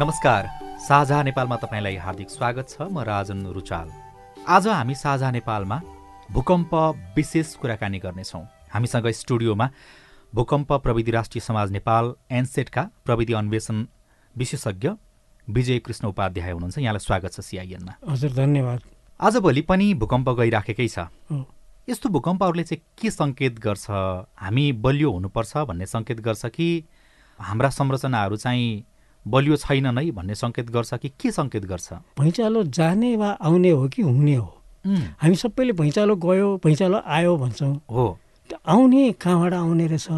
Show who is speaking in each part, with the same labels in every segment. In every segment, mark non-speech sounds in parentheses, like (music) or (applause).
Speaker 1: नमस्कार। साझा नेपालमा तपाईँलाई हार्दिक स्वागत छ। म राजन रुचाल। आज हामी साझा नेपालमा भूकम्प विशेष कुराकानी गर्नेछौँ। हामीसँग स्टुडियोमा भूकम्प प्रविधि राष्ट्रिय समाज नेपाल एनसेटका प्रविधि अन्वेषण विशेषज्ञ विजय कृष्ण उपाध्याय हुनुहुन्छ। यहाँलाई स्वागत छ सिआइएनमा।
Speaker 2: हजुर धन्यवाद।
Speaker 1: आजभोलि पनि भूकम्प गइराखेकै छ। यस्तो भूकम्पहरूले चाहिँ के सङ्केत गर्छ? हामी बलियो हुनुपर्छ भन्ने सङ्केत गर्छ कि हाम्रा संरचनाहरू चाहिँ बलियो छैन नै भन्ने सङ्केत गर्छ कि के सङ्केत गर्छ?
Speaker 2: भैँचालो जाने वा आउने हो कि हुने हो? हामी सबैले भैँचालो गयो भैँचालो आयो भन्छौँ।
Speaker 1: हो।
Speaker 2: आउने कहाँबाट आउने रहेछ?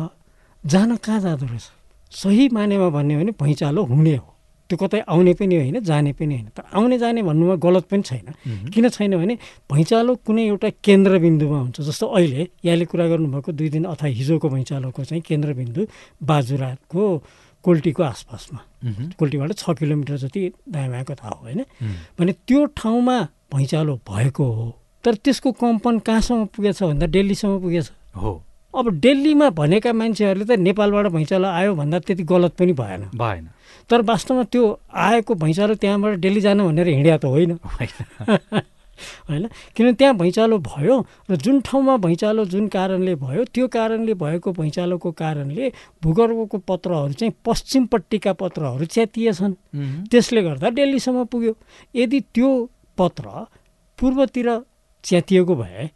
Speaker 2: जान कहाँ जाँदो रहेछ? सही मानेमा भन्यो भने भैँचालो हुने हो। त्यो कतै आउने पनि होइन जाने पनि होइन। तर आउने जाने भन्नुमा गलत पनि छैन। किन छैन भने भैँचालो कुनै एउटा केन्द्रबिन्दुमा हुन्छ। जस्तो अहिले यहाँले कुरा गर्नुभएको दुई दिन अथवा हिजोको भैँचालोको चाहिँ केन्द्रबिन्दु बाजुराको कोल्टीको आसपासमा। कोल्टीबाट छ किलोमिटर जति दायाँ थाहा हो होइन? भने त्यो ठाउँमा भैँचालो भएको हो तर त्यसको कम्पन कहाँसम्म पुगेछ भन्दा दिल्लीसम्म पुगेछ।
Speaker 1: हो।
Speaker 2: अब दिल्लीमा भनेका मान्छेहरूले त नेपालबाट भैँचालो आयो भन्दा त्यति गलत पनि भएन।
Speaker 1: भएन।
Speaker 2: तर वास्तवमा त्यो आएको भैँचालो त्यहाँबाट दिल्ली जानु भनेर हिँड्या त होइन। (laughs)
Speaker 1: होइन?
Speaker 2: किनभने त्यहाँ भैँचालो भयो र जुन ठाउँमा भैँचालो जुन कारणले भयो त्यो कारणले भएको भैँचालोको कारणले भूगर्भको पत्रहरू चाहिँ पश्चिमपट्टिका पत्रहरू च्यातिएछन् त्यसले गर्दा दिल्लीसम्म पुग्यो। यदि त्यो पत्र पूर्वतिर च्यातिएको भए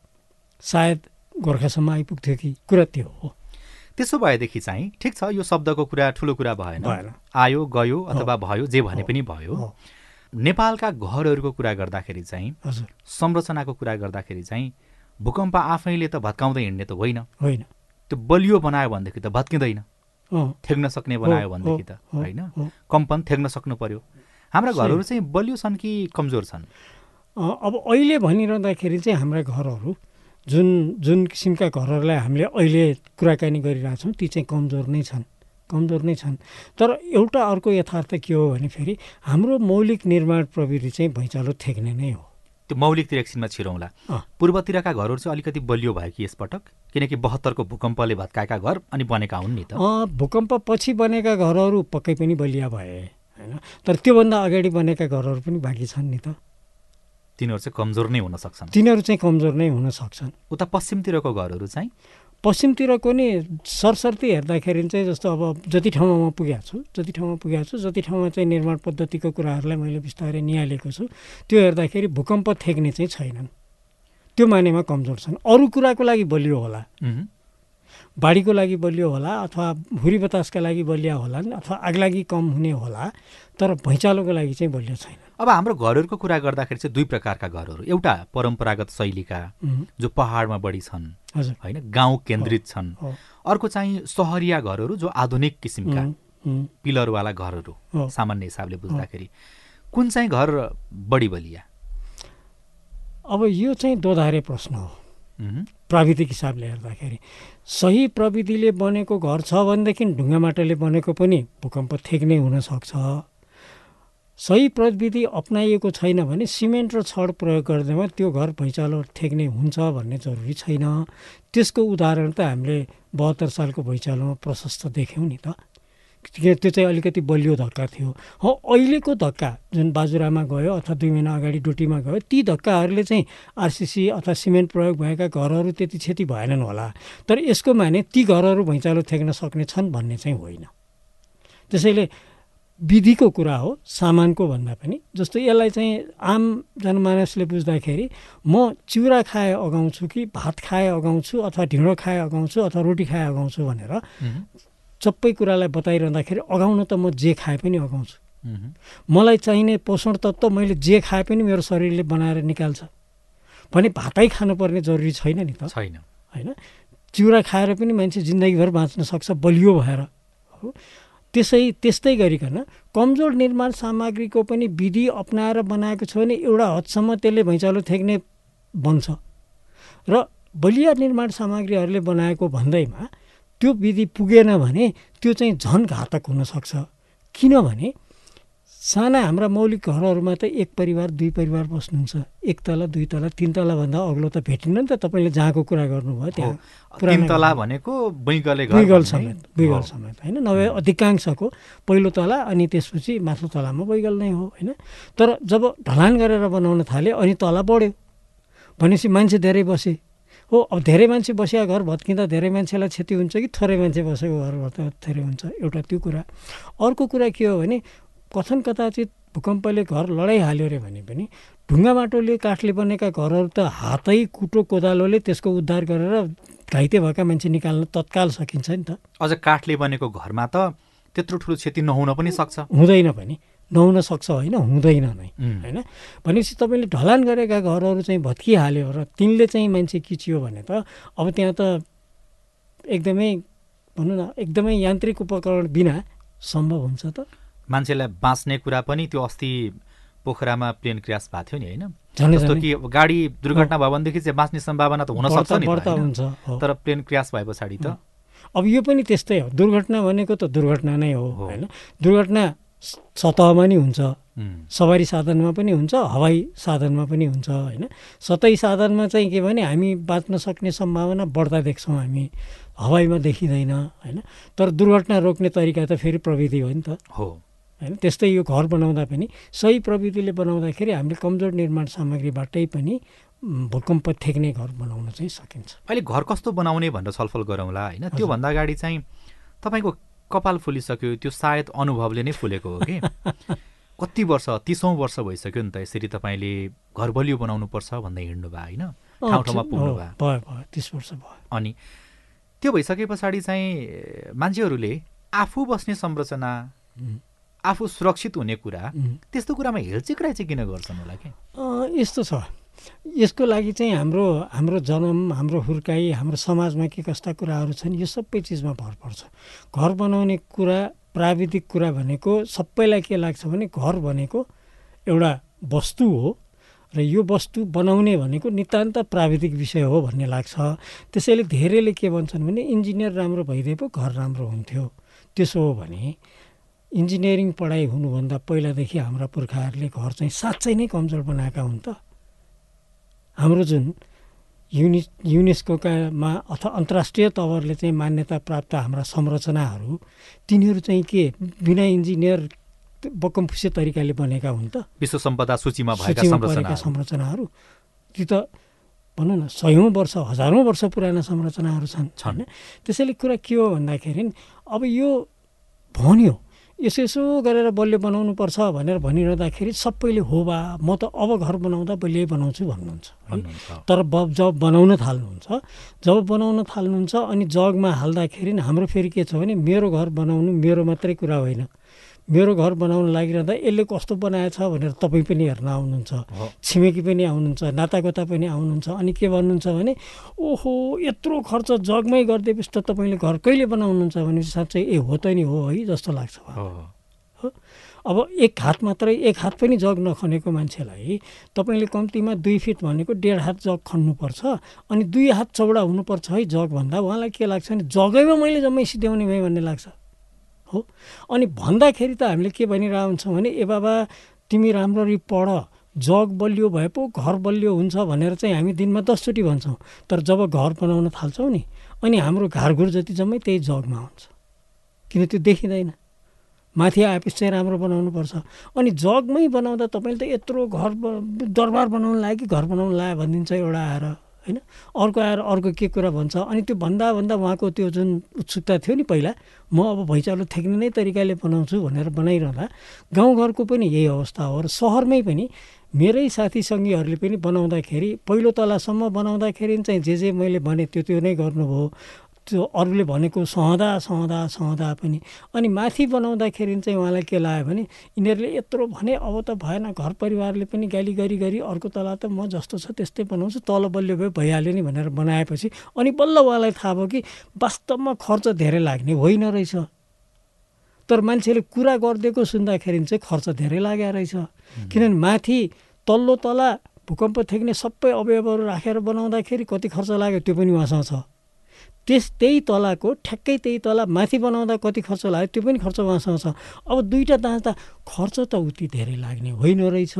Speaker 2: सायद गोर्खासम्म आइपुग्थ्यो कि? कुरा त्यो हो।
Speaker 1: त्यसो भएदेखि चाहिँ ठिक छ यो शब्दको कुरा ठुलो कुरा भएन। आयो गयो अथवा भयो जे भने पनि भयो। नेपालका घरहरूको कुरा गर्दाखेरि चाहिँ
Speaker 2: हजुर।
Speaker 1: संरचनाको कुरा गर्दाखेरि चाहिँ भूकम्प आफैले त भत्काउँदै हिँड्ने त होइन।
Speaker 2: होइन।
Speaker 1: त्यो बलियो बनायो भनेदेखि त भत्किँदैन। थेग्न सक्ने बनायो भनेदेखि त होइन। कम्पन थेग्न सक्नु पर्यो। हाम्रा। घरहरू चाहिँ बलियो छन् कि कमजोर छन्?
Speaker 2: अब अहिले भनिरहँदाखेरि चाहिँ हाम्रा घरहरू जुन जुन किसिमका घरहरूलाई हामीले अहिले कुराकानी गरिरहेछौँ ती चाहिँ कमजोर नै छन्। कमजोर नै छन्। तर एउटा अर्को यथार्थ के हो भने फेरि हाम्रो मौलिक निर्माण प्रविधि चाहिँ भैँचालो थेग्ने नै हो।
Speaker 1: त्यो मौलिकतिर एकछिनमा छिरौँला। पूर्वतिरका घरहरू चाहिँ अलिकति बलियो भयो कि यसपटक? किनकि बहत्तरको भूकम्पले भत्काएका घर अनि बनेका हुन् नि त।
Speaker 2: अँ, भूकम्प पछि बनेका घरहरू पक्कै पनि बलिया भए होइन? तर त्योभन्दा अगाडि बनेका घरहरू पनि बाँकी छन् नि त।
Speaker 1: तिनीहरू चाहिँ कमजोर नै हुन सक्छन्।
Speaker 2: तिनीहरू चाहिँ कमजोर नै हुन सक्छन्।
Speaker 1: उता पश्चिमतिरको घरहरू चाहिँ?
Speaker 2: पश्चिमतिरको नि सरसर्ती हेर्दाखेरि चाहिँ जस्तो अब जति ठाउँमा म पुगेको छु जति ठाउँमा पुगेको छु जति ठाउँमा चाहिँ निर्माण पद्धतिको कुराहरूलाई मैले बिस्तारै निहालेको छु त्यो हेर्दाखेरि भूकम्प थेक्ने चाहिँ छैनन्। त्यो मानेमा कमजोर छन्। अरू कुराको लागि बलियो होला। बाढीको लागि बलियो होला अथवा भुरी बतासका लागि बलिया होलान् अथवा आगलागी कम हुने होला तर भैँचालोको लागि चाहिँ बलियो छैन।
Speaker 1: अब हाम्रो घरहरूको कुरा गर्दाखेरि चाहिँ दुई प्रकारका घरहरू। एउटा परम्परागत शैलीका जो पहाडमा बढी छन् होइन गाउँ केन्द्रित छन्। अर्को चाहिँ सहरिया घरहरू जो आधुनिक किसिमका पिलरवाला घरहरू। सामान्य हिसाबले बुझ्दाखेरि कुन चाहिँ घर बढी बलिया?
Speaker 2: अब यो चाहिँ दोधारे प्रश्न हो। प्राविधिक हिसाबले हेर्दाखेरि सही प्रविधिले बनेको घर छ भनेदेखि ढुङ्गा माटोले बनेको पनि भूकम्प थेक्ने हुनसक्छ सही प्रविधि अप्नाइएको छैन भने सिमेन्ट र छड प्रयोग गर्दैमा त्यो घर भैँचालो थेक्ने हुन्छ भन्ने जरुरी छैन। त्यसको उदाहरण त हामीले बहत्तर सालको भैँचालोमा प्रशस्त देख्यौँ नि त। त्यो चाहिँ अलिकति बलियो धक्का थियो। हो अहिलेको धक्का जुन बाजुरामा गयो अथवा दुई महिना अगाडि डुटीमा गयो ती धक्काहरूले चाहिँ आरसिसी अथवा सिमेन्ट प्रयोग भएका घरहरू त्यति क्षति भएनन् होला। तर यसको माने ती घरहरू भैँचालो थेक्न सक्ने छन् भन्ने चाहिँ होइन। त्यसैले विधिको कुरा हो सामानको भन्दा पनि। जस्तो यसलाई चाहिँ आम जनमानसले बुझ्दाखेरि म चिउरा खाए अगाउँछु कि भात खाए अगाउँछु अथवा ढिँडो खाए अगाउँछु अथवा रोटी खाए अगाउँछु भनेर सबै कुरालाई बताइरहँदाखेरि अगाउन त म जे खाए पनि अगाउँछु। मलाई चाहिने पोषण तत्त्व मैले जे खाए पनि मेरो शरीरले बनाएर निकाल्छ। भने भातै खानुपर्ने जरुरी छैन नि त।
Speaker 1: छैन।
Speaker 2: होइन? चिउरा खाएर पनि मान्छे जिन्दगीभर बाँच्न सक्छ बलियो भएर। हो? त्यसै त्यस्तै गरिकन कमजोर निर्माण सामग्रीको पनि विधि अप्नाएर बनाएको छ भने एउटा हदसम्म त्यसले भैँचालो थेक्ने बन्छ। र बलिया निर्माण सामग्रीहरूले बनाएको भन्दैमा त्यो विधि पुगेन भने त्यो चाहिँ झन् घातक हुनसक्छ किनभने साना हाम्रा मौलिक घरहरूमा त एक परिवार दुई परिवार बस्नुहुन्छ। एक तला दुई तला तिन तलाभन्दा अग्लो त भेटिन्न नि त तपाईँले जहाँको कुरा गर्नुभयो त्यहाँ
Speaker 1: तला भनेको बैगले
Speaker 2: बैगल समेत बैगल समेत होइन? नभए अधिकांशको पहिलो तला अनि त्यसपछि माथिल्लो तलामा बैगल नै हो होइन? तर जब ढलान गरेर बनाउन थाल्यो अनि तला बढ्यो। भनेपछि मान्छे धेरै बसे। हो अब धेरै मान्छे बसेको घर भत्किँदा धेरै मान्छेलाई क्षति हुन्छ कि थोरै मान्छे बसेको घर भत्किँदा धेरै हुन्छ? एउटा त्यो कुरा। अर्को कुरा के हो भने कथन कदाचित भूकम्पले घर लडाइहाल्यो अरे भने पनि ढुङ्गा माटोले काठले बनेका घरहरू त हातै कुटो कोदालोले त्यसको उद्धार गरेर घाइते भएका मान्छे निकाल्न तत्काल सकिन्छ नि त।
Speaker 1: अझ काठले बनेको घरमा त त्यत्रो ठुलो क्षति नहुन पनि सक्छ।
Speaker 2: हुँदैन पनि। नहुन सक्छ होइन हुँदैन नै। होइन? भनेपछि तपाईँले ढलान गरेका घरहरू चाहिँ भत्किहाल्यो र तिनले चाहिँ मान्छे किचियो भने त अब त्यहाँ त एकदमै भनौँ न एकदमै यान्त्रिक उपकरण बिना सम्भव हुन्छ त।
Speaker 1: मान्छेलाई बाँच्ने कुरा पनि त्यो अस्ति पोखरामा प्लेन क्रास भएको थियो नि होइन? जस्तो कि गाडी दुर्घटना भयो भनेदेखि चाहिँ बाँच्ने सम्भावना त हुनसक्छ नि हुन्छ तर प्लेन क्रास भए पछाडि त।
Speaker 2: अब यो पनि त्यस्तै हो। दुर्घटना भनेको त दुर्घटना नै हो होइन? दुर्घटना सतहमा नि हुन्छ। सवारी साधनमा पनि हुन्छ हवाई साधनमा पनि हुन्छ होइन? सतही साधनमा चाहिँ के भने हामी बाँच्न सक्ने सम्भावना बढ्दा देख्छौँ हामी। हवाईमा देखिँदैन होइन? तर दुर्घटना रोक्ने तरिका त फेरि प्रविधि हो नि त।
Speaker 1: हो।
Speaker 2: होइन? त्यस्तै यो घर बनाउँदा पनि सही प्रविधिले बनाउँदाखेरि हामीले कमजोर निर्माण सामग्रीबाटै पनि भूकम्प थेक्ने घर बनाउन चाहिँ सकिन्छ।
Speaker 1: अहिले घर कस्तो बनाउने भनेर छलफल गरौँला होइन? त्योभन्दा अगाडि चाहिँ तपाईँको कपाल फुलिसक्यो त्यो सायद अनुभवले नै फुलेको हो कि? (laughs) कति वर्ष तिसौँ वर्ष भइसक्यो नि त यसरी तपाईँले घर बलियो बनाउनुपर्छ भन्दै हिँड्नु भयो होइन? ठाउँ ठाउँमा पुग्नु
Speaker 2: भयो। भयो भयो तिस वर्ष भयो।
Speaker 1: अनि त्यो भइसके पछाडि चाहिँ मान्छेहरूले आफू बस्ने संरचना आफू सुरक्षित हुने कुरा त्यस्तो कुरामा हेलचेक्राइ चाहिँ किन गर्छन् होला कि?
Speaker 2: यस्तो छ। यसको लागि चाहिँ हाम्रो हाम्रो जन्म हाम्रो हुर्काई हाम्रो समाजमा के कस्ता कुराहरू छन् यो सबै चिजमा भर पर्छ। घर बनाउने कुरा प्राविधिक कुरा भनेको सबैलाई के लाग्छ भने घर भनेको एउटा वस्तु हो र यो वस्तु बनाउने भनेको नितान्त प्राविधिक विषय हो भन्ने लाग्छ। त्यसैले धेरैले के भन्छन् भने इन्जिनियर राम्रो भइदिए पो घर राम्रो हुन्थ्यो। त्यसो हो भने इन्जिनियरिङ पढाइ हुनुभन्दा पहिलादेखि हाम्रा पुर्खाहरूले घर चाहिँ साँच्चै नै कमजोर बनाएका हुन् त। हाम्रो जुन युनि युनेस्कोकामा अथवा अन्तर्राष्ट्रिय तवरले चाहिँ मान्यता प्राप्त हाम्रा संरचनाहरू तिनीहरू चाहिँ के बिना इन्जिनियर बकमफुसे तरिकाले बनेका हुन् त?
Speaker 1: विश्व सम्पदा सूचीमा
Speaker 2: भएका संरचनाहरू। त्यो त भनौँ न सयौँ वर्ष हजारौँ वर्ष पुराना संरचनाहरू छन् होइन त्यसैले कुरा के हो भन्दाखेरि अब यो भन्यो यसो यसो गरेर बलियो बनाउनुपर्छ भनेर भनिरहँदाखेरि सबैले हो बा म त अब घर बनाउँदा बलियो बनाउँछु भन्नुहुन्छ तर जब बनाउन थाल्नुहुन्छ जब बनाउन थाल्नुहुन्छ अनि जगमा हाल्दाखेरि हाम्रो फेरि के छ भने मेरो घर बनाउनु मेरो मात्रै कुरा होइन। मेरो घर बनाउन लागिरहँदा यसले कस्तो बनाएछ भनेर तपाईँ पनि हेर्न आउनुहुन्छ छिमेकी पनि आउनुहुन्छ नातागोता पनि आउनुहुन्छ अनि के भन्नुहुन्छ भने ओहो यत्रो खर्च जगमै गरिदिएपछि त तपाईँले घर कहिले बनाउनुहुन्छ? भनेपछि साँच्चै ए हो त नि हो है जस्तो लाग्छ हो। अब एक हात मात्रै एक हात पनि जग नखनेको मान्छेलाई तपाईँले कम्तीमा दुई फिट भनेको डेढ हात जग खन्नुपर्छ अनि दुई हात चौडा हुनुपर्छ है जग भन्दा उहाँलाई के लाग्छ भने जगैमा मैले जम्मै सिध्याउने भएँ भन्ने लाग्छ। हो? अनि भन्दाखेरि त हामीले के भनिरहेको हुन्छौँ भने ए बाबा तिमी राम्ररी पढ। जग बलियो भए पो घर बलियो हुन्छ भनेर चाहिँ हामी दिनमा दसचोटि भन्छौँ। तर जब घर बनाउन थाल्छौँ नि अनि हाम्रो घरघुर जति जम्मै त्यही जगमा हुन्छ। किन त्यो देखिँदैन? माथि आएपछि चाहिँ राम्रो बनाउनुपर्छ। अनि जगमै बनाउँदा तपाईँले त यत्रो घर दरबार बनाउनु लाग्यो कि घर बनाउनु लाग्यो भनिदिन्छ एउटा आएर। होइन? अर्को आएर अर्को के कुरा भन्छ? अनि त्यो भन्दा भन्दा उहाँको त्यो जुन उत्सुकता थियो नि पहिला म अब भैँचालो थेक्ने नै तरिकाले बनाउँछु भनेर बनाइरहँदा गाउँघरको पनि यही अवस्था हो र सहरमै पनि मेरै साथी सङ्गीहरूले पनि बनाउँदाखेरि पहिलो तलासम्म बनाउँदाखेरि चाहिँ जे जे मैले भने त्यो त्यो नै गर्नुभयो। त्यो अरूले भनेको सहँदा सहँदा सहँदा पनि। अनि माथि बनाउँदाखेरि चाहिँ उहाँलाई के लाग्यो भने यिनीहरूले यत्रो भने अब त भएन घर परिवारले पनि गाली गरी गरी अर्को तला त म जस्तो छ त्यस्तै बनाउँछु तल बलियो भए भइहाल्यो नि भनेर बनाएपछि। अनि बल्ल उहाँलाई थाहा भयो कि वास्तवमा खर्च धेरै लाग्ने होइन रहेछ। तर मान्छेले कुरा गरिदिएको सुन्दाखेरि चाहिँ खर्च धेरै लागेको रहेछ। किनभने माथि तल्लो तला भूकम्प थेक्ने सबै अवयवहरू राखेर बनाउँदाखेरि कति खर्च लाग्यो त्यो पनि उहाँसँग छ। त्यस त्यही तलाको ठ्याक्कै त्यही तला माथि बनाउँदा कति खर्च लाग्यो त्यो पनि खर्च उहाँसँग छ। अब दुईवटा दाँच्दा खर्च त उति धेरै लाग्ने होइन रहेछ।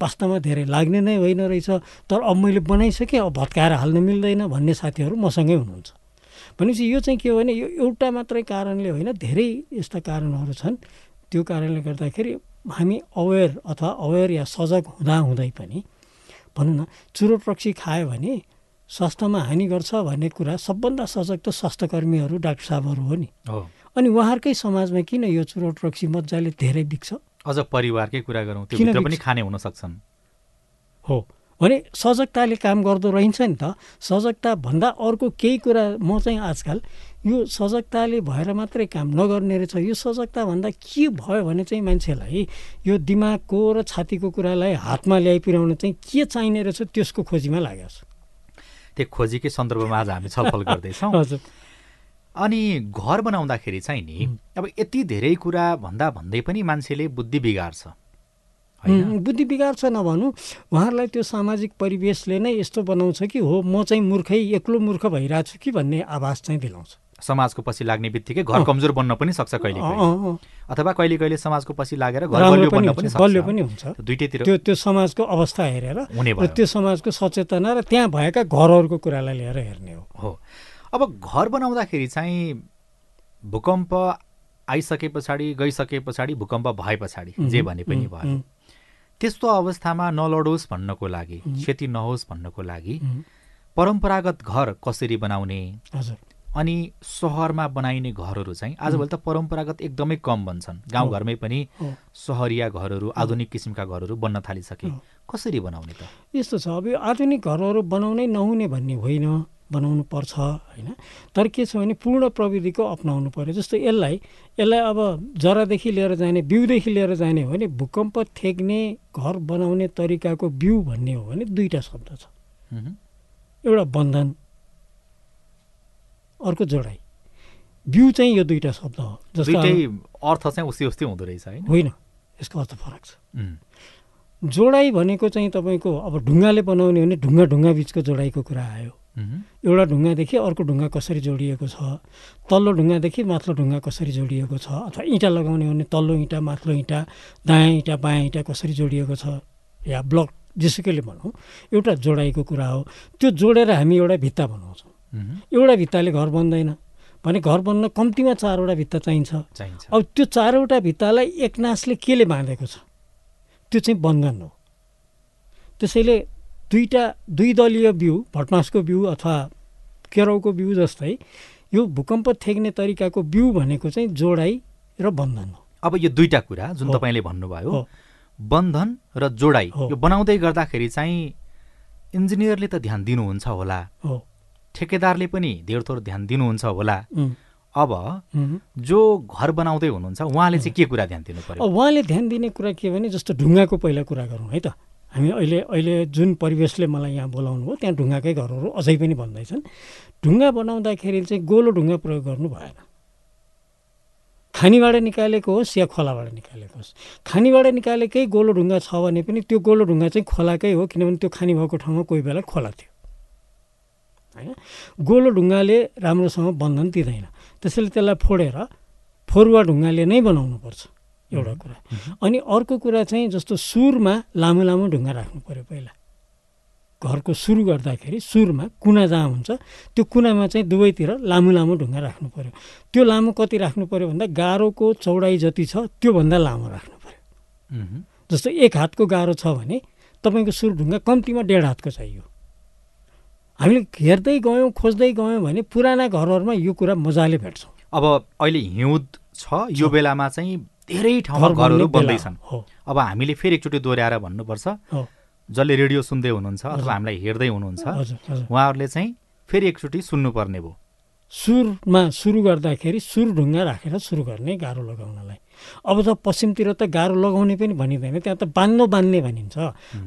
Speaker 2: वास्तवमा धेरै लाग्ने नै होइन रहेछ। तर अब मैले बनाइसकेँ अब भत्काएर हाल्न मिल्दैन भन्ने साथीहरू मसँगै हुनुहुन्छ। भनेपछि यो चाहिँ के हो भने यो एउटा मात्रै कारणले होइन धेरै यस्ता कारणहरू छन्। त्यो कारणले गर्दाखेरि हामी अवेर अथवा अवेर या सजग हुँदा हुँदै पनि भनौँ न चुरोट रक्सी खायो भने स्वास्थ्यमा हानि गर्छ भन्ने कुरा सबभन्दा सजग त स्वास्थ्यकर्मीहरू डाक्टर साहबहरू हो नि। अनि उहाँहरूकै समाजमा किन यो चुरोट रक्सी मजाले धेरै बिक्छ?
Speaker 1: अझ परिवारकै कुरा गरौँ त्यो पनि? खाने हुन सक्छन्।
Speaker 2: हो। भने सजगताले काम गर्दो रहन्छ नि त। सजगता भन्दा अर्को केही कुरा म चाहिँ आजकल यो सजगताले भएर मात्रै काम नगर्ने रहेछ। यो सजगता भन्दा के भयो भने चाहिँ मान्छेलाई यो दिमागको र छातीको कुरालाई हातमा ल्याइ पुर्याउन चाहिँ के चाहिने रहेछ त्यसको खोजीमा लागेको छ।
Speaker 1: त्यो खोजीकै सन्दर्भमा आज हामी छलफल गर्दैछौँ। (laughs)
Speaker 2: हजुर।
Speaker 1: अनि घर बनाउँदाखेरि चाहिँ नि अब यति धेरै कुरा भन्दा भन्दै पनि मान्छेले बुद्धि बिगार्छ।
Speaker 2: बुद्धि बिगार छ नभनौँ उहाँहरूलाई त्यो सामाजिक परिवेशले नै यस्तो बनाउँछ कि हो म चाहिँ मूर्खै एक्लो मूर्ख भइरहेको छु कि भन्ने आभास चाहिँ दिलाउँछ।
Speaker 1: समाजको पछि लाग्ने बित्तिकै घर कमजोर बन्न पनि सक्छ कहिले। अथवा कहिले कहिले समाजको पछि लागेर घर बलियो
Speaker 2: पनि
Speaker 1: बन्न पनि
Speaker 2: बलियो पनि हुन्छ।
Speaker 1: दुइटैतिर
Speaker 2: त्यो त्यो समाजको अवस्था हेरेर
Speaker 1: हुने भयो।
Speaker 2: त्यो समाजको सचेतना र त्यहाँ भएका घरहरूको कुरालाई लिएर हेर्ने हो।
Speaker 1: हो। अब घर बनाउँदाखेरि चाहिँ भूकम्प आइसके पछाडि गइसके पछाडि भूकम्प भए पछाडि जे भने पनि भयो। त्यस्तो अवस्थामा नलडोस् भन्नको लागि. क्षति नहोस् भन्नको लागि परम्परागत घर कसरी बनाउने?
Speaker 2: हजुर।
Speaker 1: अनि सहरमा बनाइने घरहरू चाहिँ आजभोलि त परम्परागत एकदमै कम बन्छन्। गाउँघरमै पनि। सहरिया घरहरू आधुनिक किसिमका घरहरू बन्न थालिसके। कसरी बनाउने त?
Speaker 2: यस्तो छ अब यो आधुनिक घरहरू बनाउनै नहुने भन्ने होइन बनाउनु पर्छ होइन। तर के छ भने पूर्ण प्रविधिको अप्नाउनु पर्यो। जस्तो यसलाई यसलाई अब जरादेखि लिएर जाने बिउदेखि लिएर जाने हो भने भूकम्प थेक्ने घर बनाउने तरिकाको बिउ भन्ने हो भने दुईवटा शब्द छ। एउटा बन्धन अर्को जोडाइ। बिउ चाहिँ यो दुईवटा शब्द हो जस्तो
Speaker 1: अर्थ चाहिँ उस्तै उस्तै हुँदो रहेछ होइन
Speaker 2: होइन यसको अर्थ फरक छ। जोडाइ भनेको चाहिँ तपाईँको अब ढुङ्गाले बनाउने हो भने ढुङ्गा ढुङ्गा बिचको जोडाइको कुरा आयो। एउटा ढुङ्गादेखि अर्को ढुङ्गा कसरी जोडिएको छ? तल्लो ढुङ्गादेखि माथिल्लो ढुङ्गा कसरी जोडिएको छ? अथवा इँटा लगाउने हो भने तल्लो इँटा माथिल्लो इँटा दायाँ इँटा बायाँ इँटा कसरी जोडिएको छ? या ब्लक जेसुकैले भनौँ एउटा जोडाइको कुरा हो। त्यो जोडेर हामी एउटा भित्ता बनाउँछौँ। एउटा भित्ताले घर बन्दैन। भने घर बन्न कम्तीमा चारवटा भित्ता चाहिन्छ।
Speaker 1: चाहिन्छ।
Speaker 2: अब त्यो चारवटा भित्तालाई एकनासले केले बाँधेको छ? त्यो चाहिँ बन्धन हो। त्यसैले दुईवटा दुई दलीय बिउ भटमासको बिउ अथवा केराउको बिउ जस्तै यो भूकम्प थेक्ने तरिकाको बिउ भनेको चाहिँ जोडाइ र बन्धन हो।
Speaker 1: अब यो दुईटा कुरा जुन। तपाईँले भन्नुभयो। बन्धन र जोडाइ। यो बनाउँदै गर्दाखेरि चाहिँ इन्जिनियरले त ध्यान दिनुहुन्छ होला।
Speaker 2: हो।
Speaker 1: ठेकेदारले पनि धेर थोर ध्यान दिनुहुन्छ होला। अब। जो घर बनाउँदै हुनुहुन्छ उहाँले चाहिँ के कुरा ध्यान दिनु पर्यो?
Speaker 2: उहाँले ध्यान दिने कुरा के भने जस्तो ढुङ्गाको पहिला कुरा गरौँ है त। हामी अहिले अहिले जुन परिवेशले मलाई यहाँ बोलाउनु हो त्यहाँ ढुङ्गाकै घरहरू अझै पनि भन्दैछन् ढुङ्गा बनाउँदाखेरि चाहिँ गोलो ढुङ्गा प्रयोग गर्नु भएन। खानीबाट निकालेको होस् या खोलाबाट निकालेको होस्। खानीबाट निकालेकै गोलो ढुङ्गा छ भने पनि त्यो गोलो ढुङ्गा चाहिँ खोलाकै हो किनभने त्यो खानी भएको ठाउँमा कोही बेला खोला थियो। होइन गोलो ढुङ्गाले राम्रोसँग बन्धन दिँदैन। त्यसैले त्यसलाई फोडेर फोरुवा ढुङ्गाले नै बनाउनुपर्छ एउटा कुरा। अनि अर्को कुरा चाहिँ जस्तो सुरमा लामो लामो ढुङ्गा राख्नु पऱ्यो पहिला। घरको सुरु गर्दाखेरि सुरमा कुना जहाँ हुन्छ त्यो कुनामा चाहिँ दुवैतिर लामो लामो ढुङ्गा राख्नु पऱ्यो। त्यो लामो कति राख्नु पऱ्यो भन्दा गाह्रोको चौडाइ जति छ त्योभन्दा लामो राख्नु पऱ्यो। जस्तो एक हातको गाह्रो छ भने तपाईँको सुरु ढुङ्गा कम्तीमा डेढ हातको चाहियो। हामीले हेर्दै गयौँ खोज्दै गयौँ भने पुराना घरहरूमा यो कुरा मजाले भेट्छौँ।
Speaker 1: अब अहिले हिउँद छ यो। बेलामा चाहिँ धेरै ठाउँमा घरहरू बन्दैछन्। अब हामीले फेरि एकचोटि दोहोऱ्याएर भन्नुपर्छ। जसले रेडियो सुन्दै हुनुहुन्छ। अथवा हामीलाई हेर्दै हुनुहुन्छ उहाँहरूले चाहिँ फेरि एकचोटि सुन्नुपर्ने भयो।
Speaker 2: सुरमा सुरु गर्दाखेरि सुर ढुङ्गा राखेर सुरु गर्ने गाह्रो लगाउनलाई। अब त पश्चिमतिर त गाह्रो लगाउने पनि भनिँदैन त्यहाँ त बान्नु बान्ने भनिन्छ।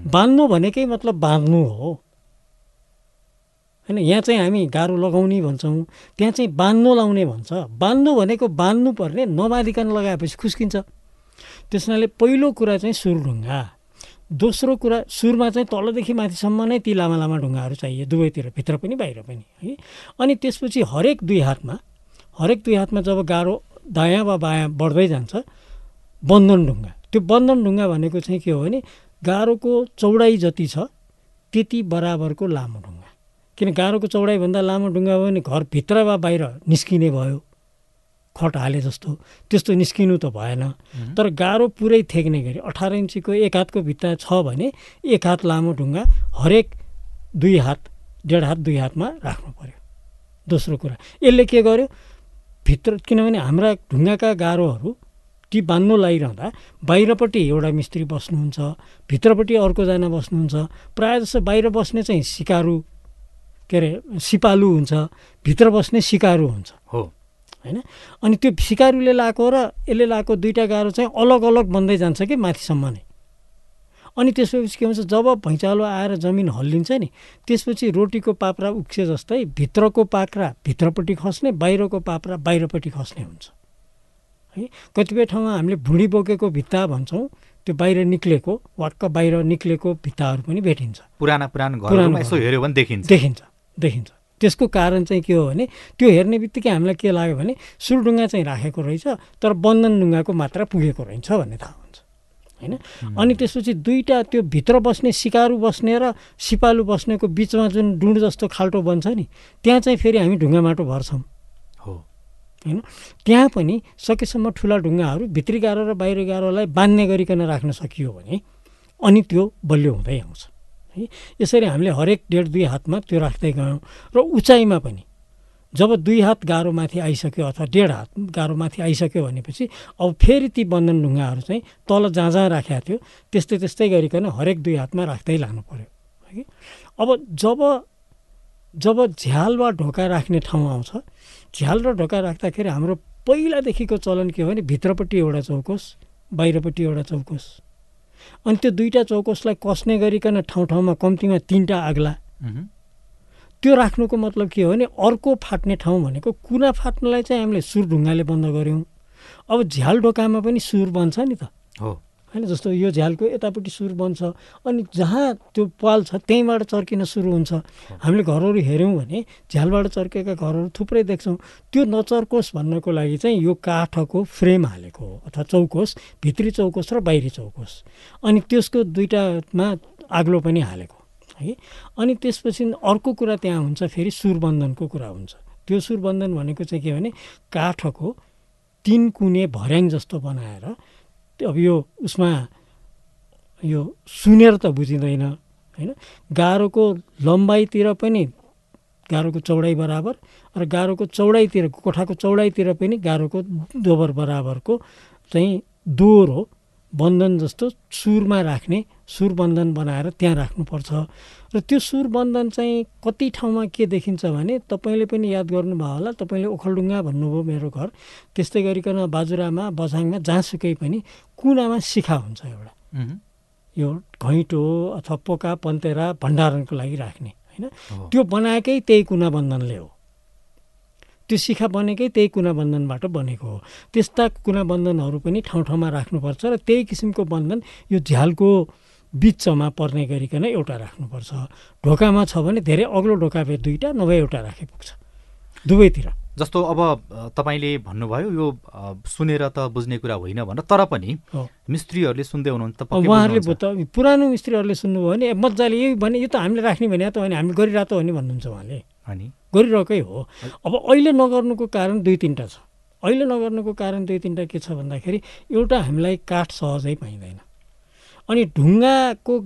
Speaker 2: बान्नु भनेकै मतलब बाँध्नु हो। होइन यहाँ चाहिँ हामी गाह्रो लगाउने भन्छौँ। त्यहाँ चाहिँ बान्नु लाउने भन्छ। बान्नु भनेको बान्नु पर्ने नबाँधिकन लगाएपछि खुस्किन्छ। त्यस हुनाले पहिलो कुरा चाहिँ सुर ढुङ्गा दोस्रो कुरा सुरमा चाहिँ तलदेखि माथिसम्म नै ती लामा लामा ढुङ्गाहरू चाहियो दुवैतिर भित्र पनि बाहिर पनि है। अनि त्यसपछि हरेक दुई हातमा हरेक दुई हातमा जब गाह्रो दायाँ वा बायाँ बढ्दै जान्छ बन्धन ढुङ्गा। त्यो बन्धन ढुङ्गा भनेको चाहिँ के हो भने गाह्रोको चौडाइ जति छ त्यति बराबरको लामो ढुङ्गा। किन गाह्रोको चौडाइभन्दा लामो ढुङ्गा भयो भने घरभित्र वा बाहिर निस्किने भयो। खट हाले जस्तो। त्यस्तो निस्किनु त भएन। तर गाह्रो पुरै थेक्ने गरी अठार इन्चीको एक हातको भित्ता छ भने एक हात लामो ढुङ्गा हरेक दुई हात डेढ हात दुई हातमा राख्नु पर्यो। दोस्रो कुरा। यसले के गर्यो? भित्र किनभने हाम्रा ढुङ्गाका गाह्रोहरू ती बान्नु लगाइरहँदा बाहिरपट्टि एउटा मिस्त्री बस्नुहुन्छ भित्रपट्टि अर्कोजना बस्नुहुन्छ प्रायः जस्तो बाहिर बस्ने चाहिँ सिकारु के अरे सिपालु हुन्छ भित्र बस्ने सिकारु हुन्छ।
Speaker 1: हो।
Speaker 2: होइन? अनि त्यो सिकारुले लाएको र यसले लाएको दुईवटा गाह्रो चाहिँ अलग अलग बन्दै जान्छ कि माथिसम्म नै। अनि त्यसपछि के हुन्छ जब भैँचालो आएर जमिन हल्लिन्छ नि त्यसपछि रोटीको पाप्रा उक्से जस्तै भित्रको पाक्रा भित्रपट्टि खस्ने बाहिरको पाप्रा बाहिरपट्टि खस्ने हुन्छ। है? कतिपय ठाउँमा हामीले भुँडी बोकेको भित्ता भन्छौँ त्यो बाहिर निक्लेको वाक्क बाहिर निक्लेको भित्ताहरू पनि भेटिन्छ।
Speaker 1: पुराना पुरानो घरहरूमा यसो हेऱ्यो भने देखिन्छ।
Speaker 2: देखिन्छ। देखिन्छ। त्यसको कारण चाहिँ के हो भने त्यो हेर्ने बित्तिकै हामीलाई के लाग्यो भने सुरडुङ्गा चाहिँ राखेको रहेछ तर बन्धन ढुङ्गाको मात्रा पुगेको रहेछ भन्ने थाहा हुन्छ। होइन? अनि त्यसपछि दुईवटा त्यो भित्र बस्ने सिकारु बस्ने र सिपालु बस्नेको बिचमा जुन डुँड जस्तो खाल्टो बन्छ नि त्यहाँ चाहिँ फेरि हामी ढुङ्गा माटो भर्छौँ।
Speaker 1: हो।
Speaker 2: होइन? त्यहाँ पनि सकेसम्म ठुला ढुङ्गाहरू भित्री गाह्रो र बाहिर गाह्रोलाई बान्ने गरिकन राख्न सकियो भने अनि त्यो बलियो हुँदै आउँछ। है? यसरी हामीले हरेक डेढ दुई हातमा त्यो राख्दै गयौँ। र उचाइमा पनि जब दुई हात गाह्रो माथि आइसक्यो अथवा डेढ हात गाह्रो माथि आइसक्यो भनेपछि अब फेरि ती बन्धन ढुङ्गाहरू चाहिँ तल जहाँ जहाँ राखेको थियो। त्यस्तै त्यस्तै गरिकन हरेक दुई हातमा राख्दै लानु पऱ्यो है अब जब जब झ्याल वा ढोका राख्ने ठाउँ आउँछ झ्याल र ढोका राख्दाखेरि हाम्रो पहिलादेखिको चलन के हो भने भित्रपट्टि एउटा चौकोस बाहिरपट्टि एउटा चौकोस। अनि त्यो दुईवटा चौकोसलाई कस्ने गरिकन ठाउँ ठाउँमा कम्तीमा तिनवटा आग्ला। त्यो राख्नुको मतलब के हो भने अर्को फाट्ने ठाउँ भनेको कुना फाट्नलाई चाहिँ हामीले सुर ढुङ्गाले बन्द गऱ्यौँ। अब झ्याल ढोकामा पनि सुर बन्छ नि त।
Speaker 1: हो।
Speaker 2: होइन जस्तो यो झ्यालको यतापट्टि सुर बन्छ अनि जहाँ त्यो पाल छ त्यहीँबाट चर्किन सुरु हुन्छ। हामीले घरहरू हेऱ्यौँ भने झ्यालबाट चर्केका घरहरू थुप्रै देख्छौँ। त्यो नचर्कोस् भन्नको लागि चाहिँ यो काठको फ्रेम हालेको हो अथवा चौकोस भित्री चौकोस र बाहिरी चौकोस। अनि त्यसको दुइटामा आग्लो पनि हालेको है। अनि त्यसपछि अर्को कुरा त्यहाँ हुन्छ फेरि सुरबन्धनको कुरा हुन्छ। त्यो सुरबन्धन भनेको चाहिँ के भने काठको तिन कुने भर्याङ जस्तो बनाएर अब यो उसमा यो सुनेर त बुझिँदैन होइन? गाह्रोको लम्बाइतिर पनि गाह्रोको चौडाइ बराबर र गाह्रोको चौडाइतिर कोठाको चौडाइतिर पनि गाह्रोको दोबर बराबरको चाहिँ दोहोर हो। बन्धन जस्तो सुरमा राख्ने सुरबन्धन बनाएर त्यहाँ राख्नुपर्छ। र त्यो सुरबन्धन चाहिँ कति ठाउँमा के देखिन्छ भने तपाईँले पनि याद गर्नुभयो होला तपाईँले ओखलडुङ्गा भन्नुभयो मेरो घर। त्यस्तै गरिकन बाजुरामा बझाङमा जहाँसुकै पनि कुनामा शिखा हुन्छ एउटा। यो घैँटो अथवा पोका पन्तेरा भण्डारणको लागि राख्ने होइन। त्यो बनाएकै त्यही कुना बन्धनले हो। त्यो शिखा बनेकै त्यही कुना बन्धनबाट बनेको हो। त्यस्ता कुना बन्धनहरू पनि ठाउँ ठाउँमा राख्नुपर्छ र त्यही किसिमको बन्धन यो झ्यालको बिचमा पर्ने गरिकन एउटा राख्नुपर्छ। ढोकामा छ भने धेरै अग्लो ढोका भए दुईवटा नभए एउटा राखे पुग्छ दुवैतिर।
Speaker 1: जस्तो अब तपाईँले भन्नुभयो यो सुनेर त बुझ्ने कुरा होइन भनेर तर पनि मिस्त्रीहरूले सुन्दै हुनुहुन्छ
Speaker 2: उहाँहरूले। त पुरानो मिस्त्रीहरूले सुन्नुभयो भने मजाले यही भने यो त हामीले राख्ने भने त भने हामी गरिरहेको हो नि भन्नुहुन्छ उहाँले।
Speaker 1: अनि?
Speaker 2: गरिरहेकै हो। अब अहिले नगर्नुको कारण दुई तिनवटा छ। अहिले नगर्नुको कारण दुई तिनवटा के छ भन्दाखेरि एउटा हामीलाई काठ सहजै पाइँदैन। अनि ढुङ्गाको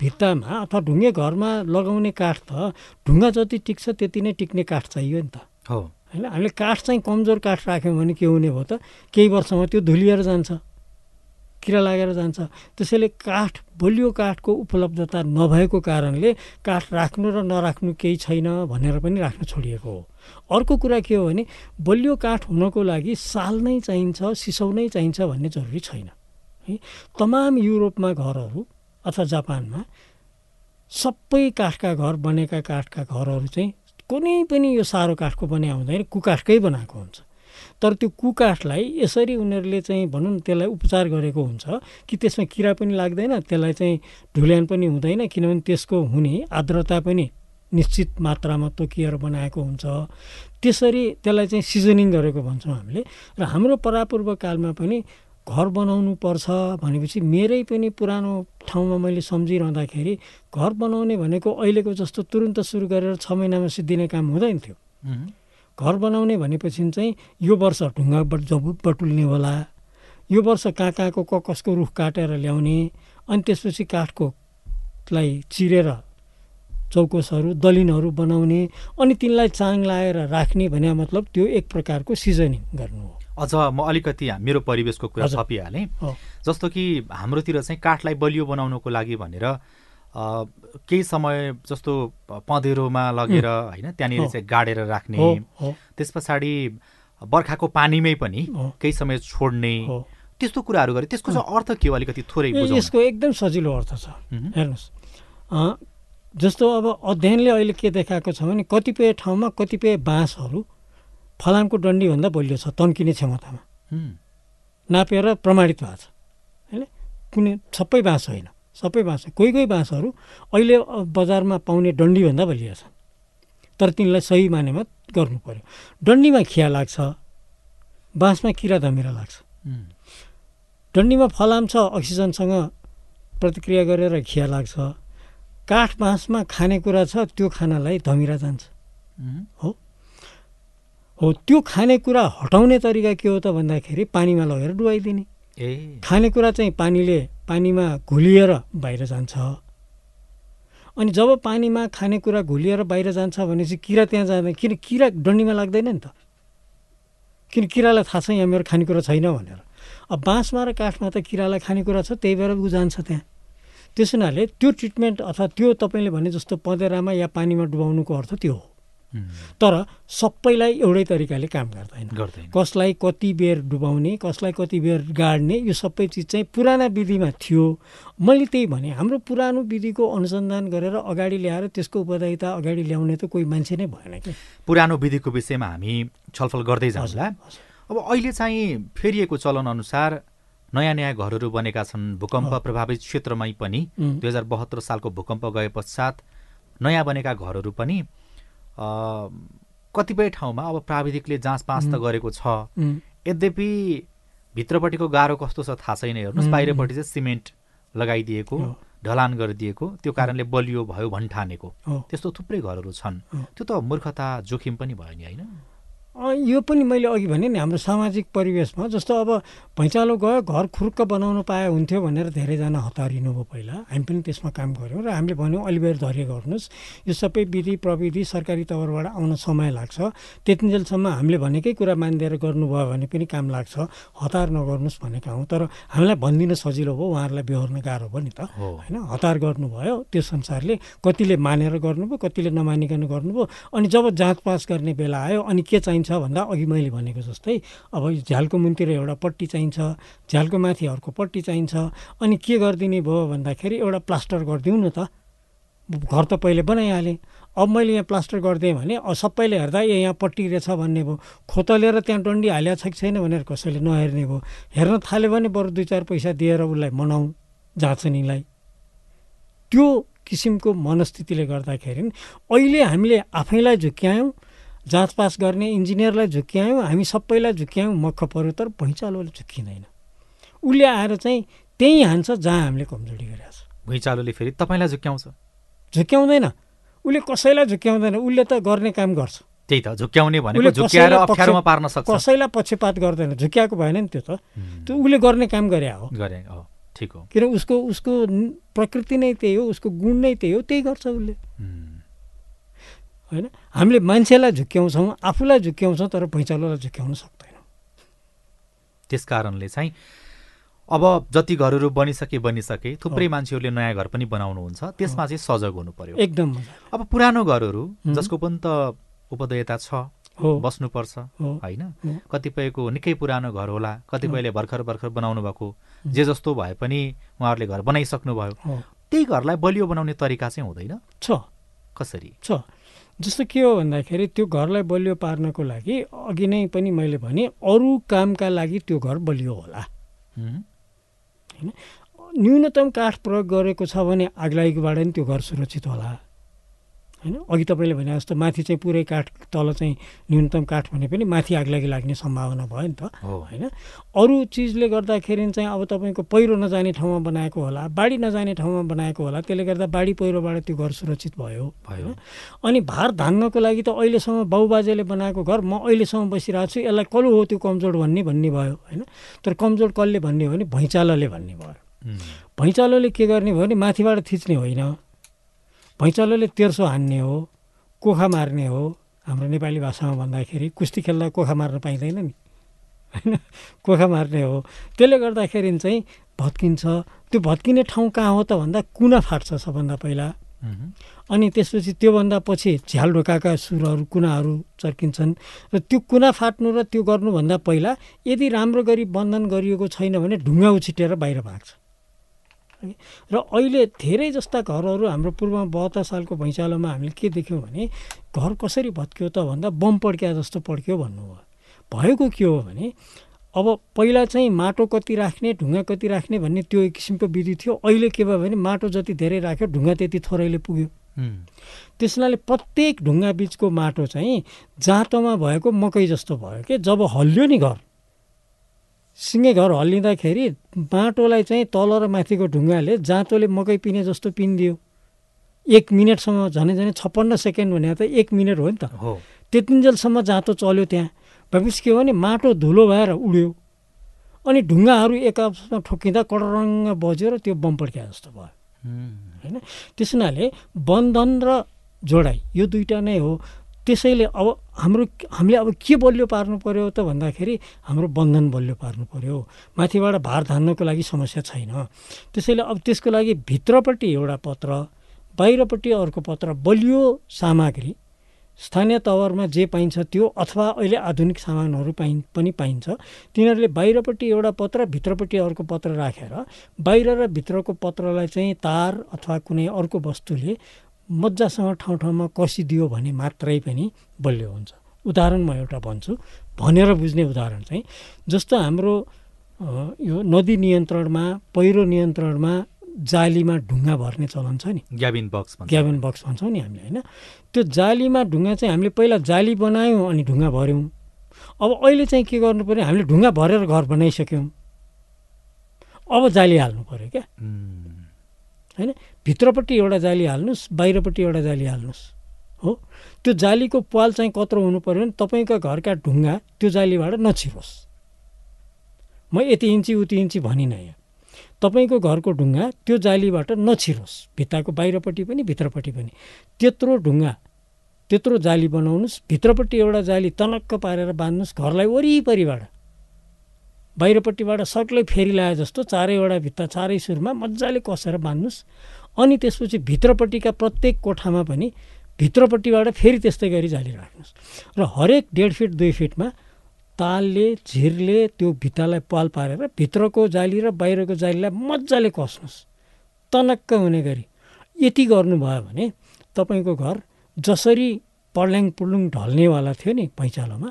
Speaker 2: भित्तामा अथवा ढुङ्गे घरमा लगाउने काठ त ढुङ्गा जति टिक्छ त्यति नै टिक्ने काठ चाहियो नि त।
Speaker 1: हो।
Speaker 2: होइन? हामीले काठ चाहिँ कमजोर काठ राख्यौँ भने के हुने भयो त? केही वर्षमा त्यो धुलिएर जान्छ। किरा लागेर जान्छ। त्यसैले काठ बलियो काठको उपलब्धता नभएको कारणले काठ राख्नु र नराख्नु केही छैन भनेर पनि राख्न छोडिएको हो। अर्को कुरा के हो भने बलियो काठ हुनको लागि साल नै चाहिन्छ सिसौ नै चाहिन्छ भन्ने जरुरी छैन। है तमाम युरोपमा घरहरू अथवा जापानमा सबै काठका घर बनेका काठका घरहरू चाहिँ कुनै पनि यो सारो काठको बने हुँदैन कुकाठकै बनाएको हुन्छ। तर त्यो कुकाठलाई यसरी उनीहरूले चाहिँ भनौँ न त्यसलाई उपचार गरेको हुन्छ कि त्यसमा किरा पनि लाग्दैन त्यसलाई चाहिँ ढुल्यान पनि हुँदैन किनभने त्यसको हुने आर्द्रता पनि निश्चित मात्रामा तोकिएर बनाएको हुन्छ। त्यसरी त्यसलाई चाहिँ सिजनिङ गरेको भन्छौँ हामीले र हाम्रो परापूर्व कालमा पनि घर बनाउनु पर्छ भनेपछि मेरै पनि पुरानो ठाउँमा मैले सम्झिरहँदाखेरि घर बनाउने भनेको अहिलेको जस्तो तुरुन्त सुरु गरेर छ महिनामा सिद्धिने काम हुँदैन थियो। घर बनाउने भनेपछि चाहिँ यो वर्ष ढुङ्गा बटुल्ने होला। यो वर्ष कहाँ कहाँको क कसको रुख काटेर ल्याउने अनि त्यसपछि काठकोलाई चिरेर चौकोसहरू दलिनहरू बनाउने अनि तिनलाई चाङ लाएर राख्ने भने मतलब त्यो एक प्रकारको सिजनिङ गर्नु हो।
Speaker 1: अझ म अलिकति मेरो परिवेशको कुरा थपिहालेँ। जस्तो कि हाम्रोतिर चाहिँ काठलाई बलियो बनाउनको लागि भनेर केही समय जस्तो पँधेरोमा लगेर होइन त्यहाँनिर चाहिँ गाडेर राख्ने। त्यस पछाडि बर्खाको पानीमै पनि केही समय छोड्ने। त्यस्तो कुराहरू गरे। त्यसको चाहिँ अर्थ के हो अलिकति थोरै
Speaker 2: यसको एकदम सजिलो अर्थ छ। हेर्नुहोस्। जस्तो अब अध्ययनले अहिले के देखाएको छ भने कतिपय ठाउँमा कतिपय बाँसहरू फलामको डन्डीभन्दा बलियो छ तन्किने क्षमतामा। नापेर प्रमाणित भएको छ। होइन? कुनै सबै बाँस होइन। सबै बाँस कोही कोही बाँसहरू अहिले बजारमा पाउने डन्डीभन्दा बलियो छ तर तिनलाई सही मानेमा गर्नु पऱ्यो डन्डीमा खिया लाग्छ बाँसमा किरा धमिरा लाग्छ। डन्डीमा फलाम छ अक्सिजनसँग प्रतिक्रिया गरेर खिया लाग्छ। काठ बाँसमा खानेकुरा छ त्यो खानालाई धमिरा जान्छ। हो। हो? त्यो खानेकुरा हटाउने तरिका के हो त भन्दाखेरि पानीमा लगेर डुबाइदिने। ए खानेकुरा चाहिँ पानीले पानीमा घुलिएर बाहिर जान्छ। अनि जब पानीमा खानेकुरा घुलिएर बाहिर जान्छ भनेपछि किरा त्यहाँ जाँदैन। किन किरा डन्डीमा लाग्दैन नि त। किन किरालाई थाहा छ यहाँ मेरो खानेकुरा छैन भनेर। अब बाँसमा र काठमा त किरालाई खानेकुरा छ त्यही भएर ऊ जान्छ त्यहाँ। त्यस हुनाले त्यो ट्रिटमेन्ट अथवा त्यो तपाईँले भने जस्तो पँधेरामा या पानीमा डुबाउनुको अर्थ त्यो हो। तर सबैलाई एउटै तरिकाले काम गर्दैन। कसलाई कति बेर डुबाउने कसलाई कति बेर गाड्ने यो सबै चिज चाहिँ पुराना विधिमा थियो। मैले त्यही भने हाम्रो पुरानो विधिको अनुसन्धान गरेर अगाडि ल्याएर त्यसको उपदायिता अगाडि ल्याउने त कोही मान्छे नै भएन कि।
Speaker 1: पुरानो विधिको विषयमा हामी छलफल गर्दै जाउँला। अब अहिले चाहिँ फेरिएको चलन अनुसार नयाँ नयाँ घरहरू बनेका छन्। भूकम्प प्रभावित क्षेत्रमै पनि दुई हजार बहत्तर सालको भूकम्प गए पश्चात नयाँ बनेका घरहरू पनि कतिपय ठाउँमा अब प्राविधिकले जाँच पाँच त गरेको छ। यद्यपि भित्रपट्टिको गाह्रो कस्तो छ थाहा छैन हेर्नुहोस्। बाहिरपट्टि चाहिँ सिमेन्ट लगाइदिएको ढलान गरिदिएको त्यो कारणले बलियो भयो भन्ठानेको। त्यस्तो थुप्रै घरहरू छन्। त्यो त मूर्खता जोखिम पनि भयो नि होइन?
Speaker 2: यो पनि मैले अघि भने नि हाम्रो सामाजिक परिवेशमा जस्तो अब भैँचालो गयो घर खुर्क बनाउनु पाए हुन्थ्यो भनेर धेरैजना हतारिनु भयो पहिला। हामी पनि त्यसमा काम गऱ्यौँ र हामीले भन्यौँ अलिबेर धैर्य गर्नुहोस्। यो सबै विधि प्रविधि सरकारी तवरबाट आउन समय लाग्छ। त्यतिन्जेलसम्म हामीले भनेकै कुरा मानिदिएर गर्नुभयो भने पनि काम लाग्छ। हतार नगर्नुहोस् भनेका हौँ। तर हामीलाई भनिदिन सजिलो भयो उहाँहरूलाई बेहोर्न गाह्रो भयो नि त। होइन? हतार गर्नुभयो त्यो संसारले कतिले मानेर गर्नुभयो कतिले नमानिकन गर्नुभयो। अनि जब जाँच पास गर्ने बेला आयो अनि के चाहिन्छ चाहिन्छ भन्दा अघि मैले भनेको जस्तै अब झ्यालको मुनतिर एउटा पट्टी चाहिन्छ झ्यालको माथि अर्को पट्टी चाहिन्छ अनि के गरिदिने भयो भन्दाखेरि एउटा प्लास्टर गरिदिउँ न त। घर त पहिले बनाइहालेँ। अब मैले यहाँ प्लास्टर गरिदिएँ भने सबैले हेर्दा ए यहाँ पट्टी रहेछ भन्ने भयो। खोतलेर त्यहाँ डन्डी हालिया छ कि छैन भनेर कसैले नहेर्ने भयो। हेर्न थाल्यो भने बरु दुई चार पैसा दिएर उसलाई मनाउँ जाँचनीलाई। त्यो किसिमको मनस्थितिले गर्दाखेरि अहिले हामीले आफैलाई झुक्क्यायौँ जाँचपास गर्ने इन्जिनियरलाई झुक्क्यायौँ हामी सबैलाई झुक्क्यायौँ मक्ख पऱ्यो तर भुइँचालोले झुक्किँदैन। उसले आएर चाहिँ त्यहीँ हान्छ जहाँ हामीले कमजोरी गरिरहेको छ।
Speaker 1: भुइँचालोले फेरि तपाईँलाई झुक्क्याउँछ?
Speaker 2: झुक्क्याउँदैन। उसले कसैलाई झुक्क्याउँदैन उसले त गर्ने काम गर्छ।
Speaker 1: त्यही त झुक्क्याउने पार्न सक्छ।
Speaker 2: कसैलाई पक्षपात गर्दैन। झुक्क्याएको भएन नि त्यो त। त्यो उसले गर्ने काम गरे हो।
Speaker 1: गरे हो। ठिक हो।
Speaker 2: किन उसको उसको प्रकृति नै त्यही हो उसको गुण नै त्यही हो त्यही गर्छ उसले। होइन? हामीले मान्छेलाई झुक्क्याउँछौँ आफूलाई झुक्क्याउँछौँ तर भैँचालोलाई झुक्क्याउन सक्दैनौँ।
Speaker 1: त्यस कारणले चाहिँ अब जति घरहरू बनिसके बनिसके थुप्रै मान्छेहरूले नयाँ घर पनि बनाउनुहुन्छ त्यसमा चाहिँ सजग हुनु पर्यो।
Speaker 2: एकदम
Speaker 1: अब पुरानो घरहरू जसको पनि त उपदयता छ बस्नुपर्छ होइन? कतिपयको निकै पुरानो घर होला कतिपयले भर्खर भर्खर बनाउनु भएको जे जस्तो भए पनि उहाँहरूले घर बनाइसक्नु भयो त्यही घरलाई बलियो बनाउने तरिका चाहिँ हुँदैन?
Speaker 2: छ।
Speaker 1: कसरी?
Speaker 2: छ। जस्तो के हो भन्दाखेरि त्यो घरलाई बलियो पार्नको लागि अघि नै पनि मैले भने अरू कामका लागि त्यो घर बलियो होला। होइन? न्यूनतम काठ प्रयोग गरेको छ भने आगलागीबाट नि त्यो घर सुरक्षित होला। होइन? अघि तपाईँले भने जस्तो माथि चाहिँ पुरै काठ तल चाहिँ न्यूनतम काठ भने पनि माथि आगलागी लाग्ने सम्भावना भयो नि त होइन? अरू चिजले गर्दाखेरि चाहिँ अब तपाईँको पहिरो नजाने ठाउँमा बनाएको होला बाढी नजाने ठाउँमा बनाएको होला त्यसले गर्दा बाढी पहिरोबाट त्यो घर सुरक्षित भयो होइन? अनि भार धान्नको लागि त अहिलेसम्म बाउबाजेले बनाएको घर म अहिलेसम्म बसिरहेको छु यसलाई कसले हो त्यो कमजोर भन्ने भन्ने भयो होइन? तर कमजोर कसले भन्ने हो भने भैँचालोले भन्ने भयो। भैँचालोले के गर्ने भयो भने माथिबाट थिच्ने होइन। भैँचालोले तेर्सो हान्ने हो कोखा मार्ने हो हाम्रो नेपाली भाषामा भन्दाखेरि कुस्ती खेल्दा कोखा मार्न पाइँदैन नि। होइन? कोखा मार्ने हो। त्यसले गर्दाखेरि चाहिँ भत्किन्छ। त्यो भत्किने ठाउँ कहाँ हो त भन्दा कुना फाट्छ सबभन्दा पहिला। अनि त्यसपछि त्योभन्दा पछि झ्याल ढोकाका सुरहरू कुनाहरू चर्किन्छन्। र त्यो कुना फाट्नु र त्यो गर्नुभन्दा पहिला यदि राम्रो गरी बन्धन गरिएको छैन भने ढुङ्गा उछिटेर बाहिर भाग्छ। र अहिले धेरै जस्ता घरहरू हाम्रो पूर्वमा बहत्तर सालको भैँचालोमा हामीले के देख्यौँ भने घर कसरी भत्क्यो त भन्दा बम पड्क्या जस्तो पड्क्यो भन्नुभयो। भएको के हो भने अब पहिला चाहिँ माटो कति राख्ने ढुङ्गा कति राख्ने भन्ने त्यो एक किसिमको विधि थियो। अहिले के भयो भने माटो जति धेरै राख्यो ढुङ्गा त्यति थोरैले पुग्यो। त्यसनाले प्रत्येक ढुङ्गा बिचको माटो चाहिँ जाँतोमा भएको मकै जस्तो भयो कि जब हल्लियो नि घर सिँगै घर हल्लिँदाखेरि माटोलाई चाहिँ तल र माथिको ढुङ्गाले जाँतोले मकै पिने जस्तो पिनिदियो। एक मिनटसम्म झनै झनै छप्पन्न सेकेन्ड भने त एक मिनट हो नि त। त्यतिन्जेलसम्म जाँतो चल्यो त्यहाँ। भएपछि के हो भने माटो धुलो भएर उड्यो। अनि ढुङ्गाहरू एक आपसमा ठोकिँदा कडरङ्ग बज्यो र त्यो बम पड्किया जस्तो भयो। होइन? त्यस हुनाले बन्धन र जोडाइ यो दुइटा नै हो। त्यसैले अब हाम्रो हामीले अब के बलियो पार्नु पऱ्यो त भन्दाखेरि हाम्रो बन्धन बलियो पार्नु पऱ्यो माथिबाट भार धान्नको लागि समस्या छैन। त्यसैले अब त्यसको लागि भित्रपट्टि एउटा पत्र बाहिरपट्टि अर्को पत्र बलियो सामग्री स्थानीय तवरमा जे पाइन्छ त्यो अथवा अहिले आधुनिक सामानहरू पाइ पनि पाइन्छ। तिनीहरूले बाहिरपट्टि एउटा पत्र भित्रपट्टि अर्को पत्र राखेर बाहिर र भित्रको पत्रलाई चाहिँ तार अथवा कुनै अर्को वस्तुले मजासँग ठाउँ ठाउँमा कसिदियो भने मात्रै पनि बलियो हुन्छ। उदाहरण म एउटा भन्छु। भनेर बुझ्ने उदाहरण चाहिँ जस्तो हाम्रो यो नदी नियन्त्रणमा पहिरो नियन्त्रणमा जालीमा ढुङ्गा भर्ने चलन छ नि।
Speaker 1: ग्याबिन बक्स
Speaker 2: ग्याबिन बक्स भन्छौँ नि हामीले होइन? त्यो जालीमा ढुङ्गा चाहिँ हामीले पहिला जाली बनायौँ अनि ढुङ्गा भऱ्यौँ अब अहिले चाहिँ के गर्नु पऱ्यो? हामीले ढुङ्गा भरेर घर बनाइसक्यौँ। अब जाली हाल्नु पऱ्यो क्या। होइन भित्रपट्टि एउटा जाली हाल्नुहोस् बाहिरपट्टि एउटा जाली हाल्नुहोस् हो? त्यो जालीको पाल चाहिँ कत्रो हुनु पऱ्यो भने तपाईँको घरका ढुङ्गा त्यो जालीबाट नछिरोस्। म यति इन्ची उति इन्ची भनिनँ यहाँ। तपाईँको घरको ढुङ्गा त्यो जालीबाट नछिरोस्। भित्ताको बाहिरपट्टि पनि भित्रपट्टि पनि। त्यत्रो ढुङ्गा त्यत्रो जाली बनाउनुहोस्। भित्रपट्टि एउटा जाली तनक्क पारेर बाँध्नुहोस्। घरलाई वरिपरिबाट। बाहिरपट्टिबाट सक्लै फेरि लाए जस्तो चारैवटा भित्ता चारै सुरमा मजाले कसेर बाँध्नुहोस् अनि त्यसपछि भित्रपट्टिका प्रत्येक कोठामा पनि भित्रपट्टिबाट फेरि त्यस्तै गरी जाली राख्नुहोस् र हरेक डेढ फिट दुई फिटमा तालले झिरले त्यो भित्तालाई पाल पारेर भित्रको जाली र बाहिरको जालीलाई मजाले कस्नुहोस् तनक्क हुने गरी। यति गर्नुभयो भने तपाईँको घर जसरी पड्ल्याङ पुड्लुङ ढल्नेवाला थियो नि पैँचालोमा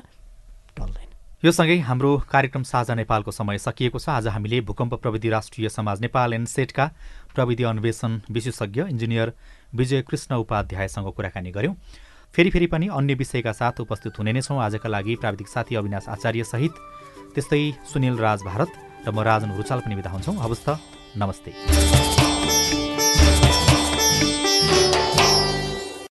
Speaker 1: यो सँगै हाम्रो कार्यक्रम साझा नेपालको समय सकिएको छ। आज हामीले भूकम्प प्रविधि राष्ट्रिय समाज नेपाल एनसेटका प्रविधि अन्वेषण विशेषज्ञ इन्जिनियर विजय कृष्ण उपाध्यायसँग कुराकानी गऱ्यौँ। फेरि फेरि पनि अन्य विषयका साथ उपस्थित हुने नै छौँ। आजका लागि प्राविधिक साथी अविनाश आचार्यसहित त्यस्तै सुनिल राज भारत र म राजन रुचाल पनि बिदा हुन्छौँ। हवस् त नमस्ते।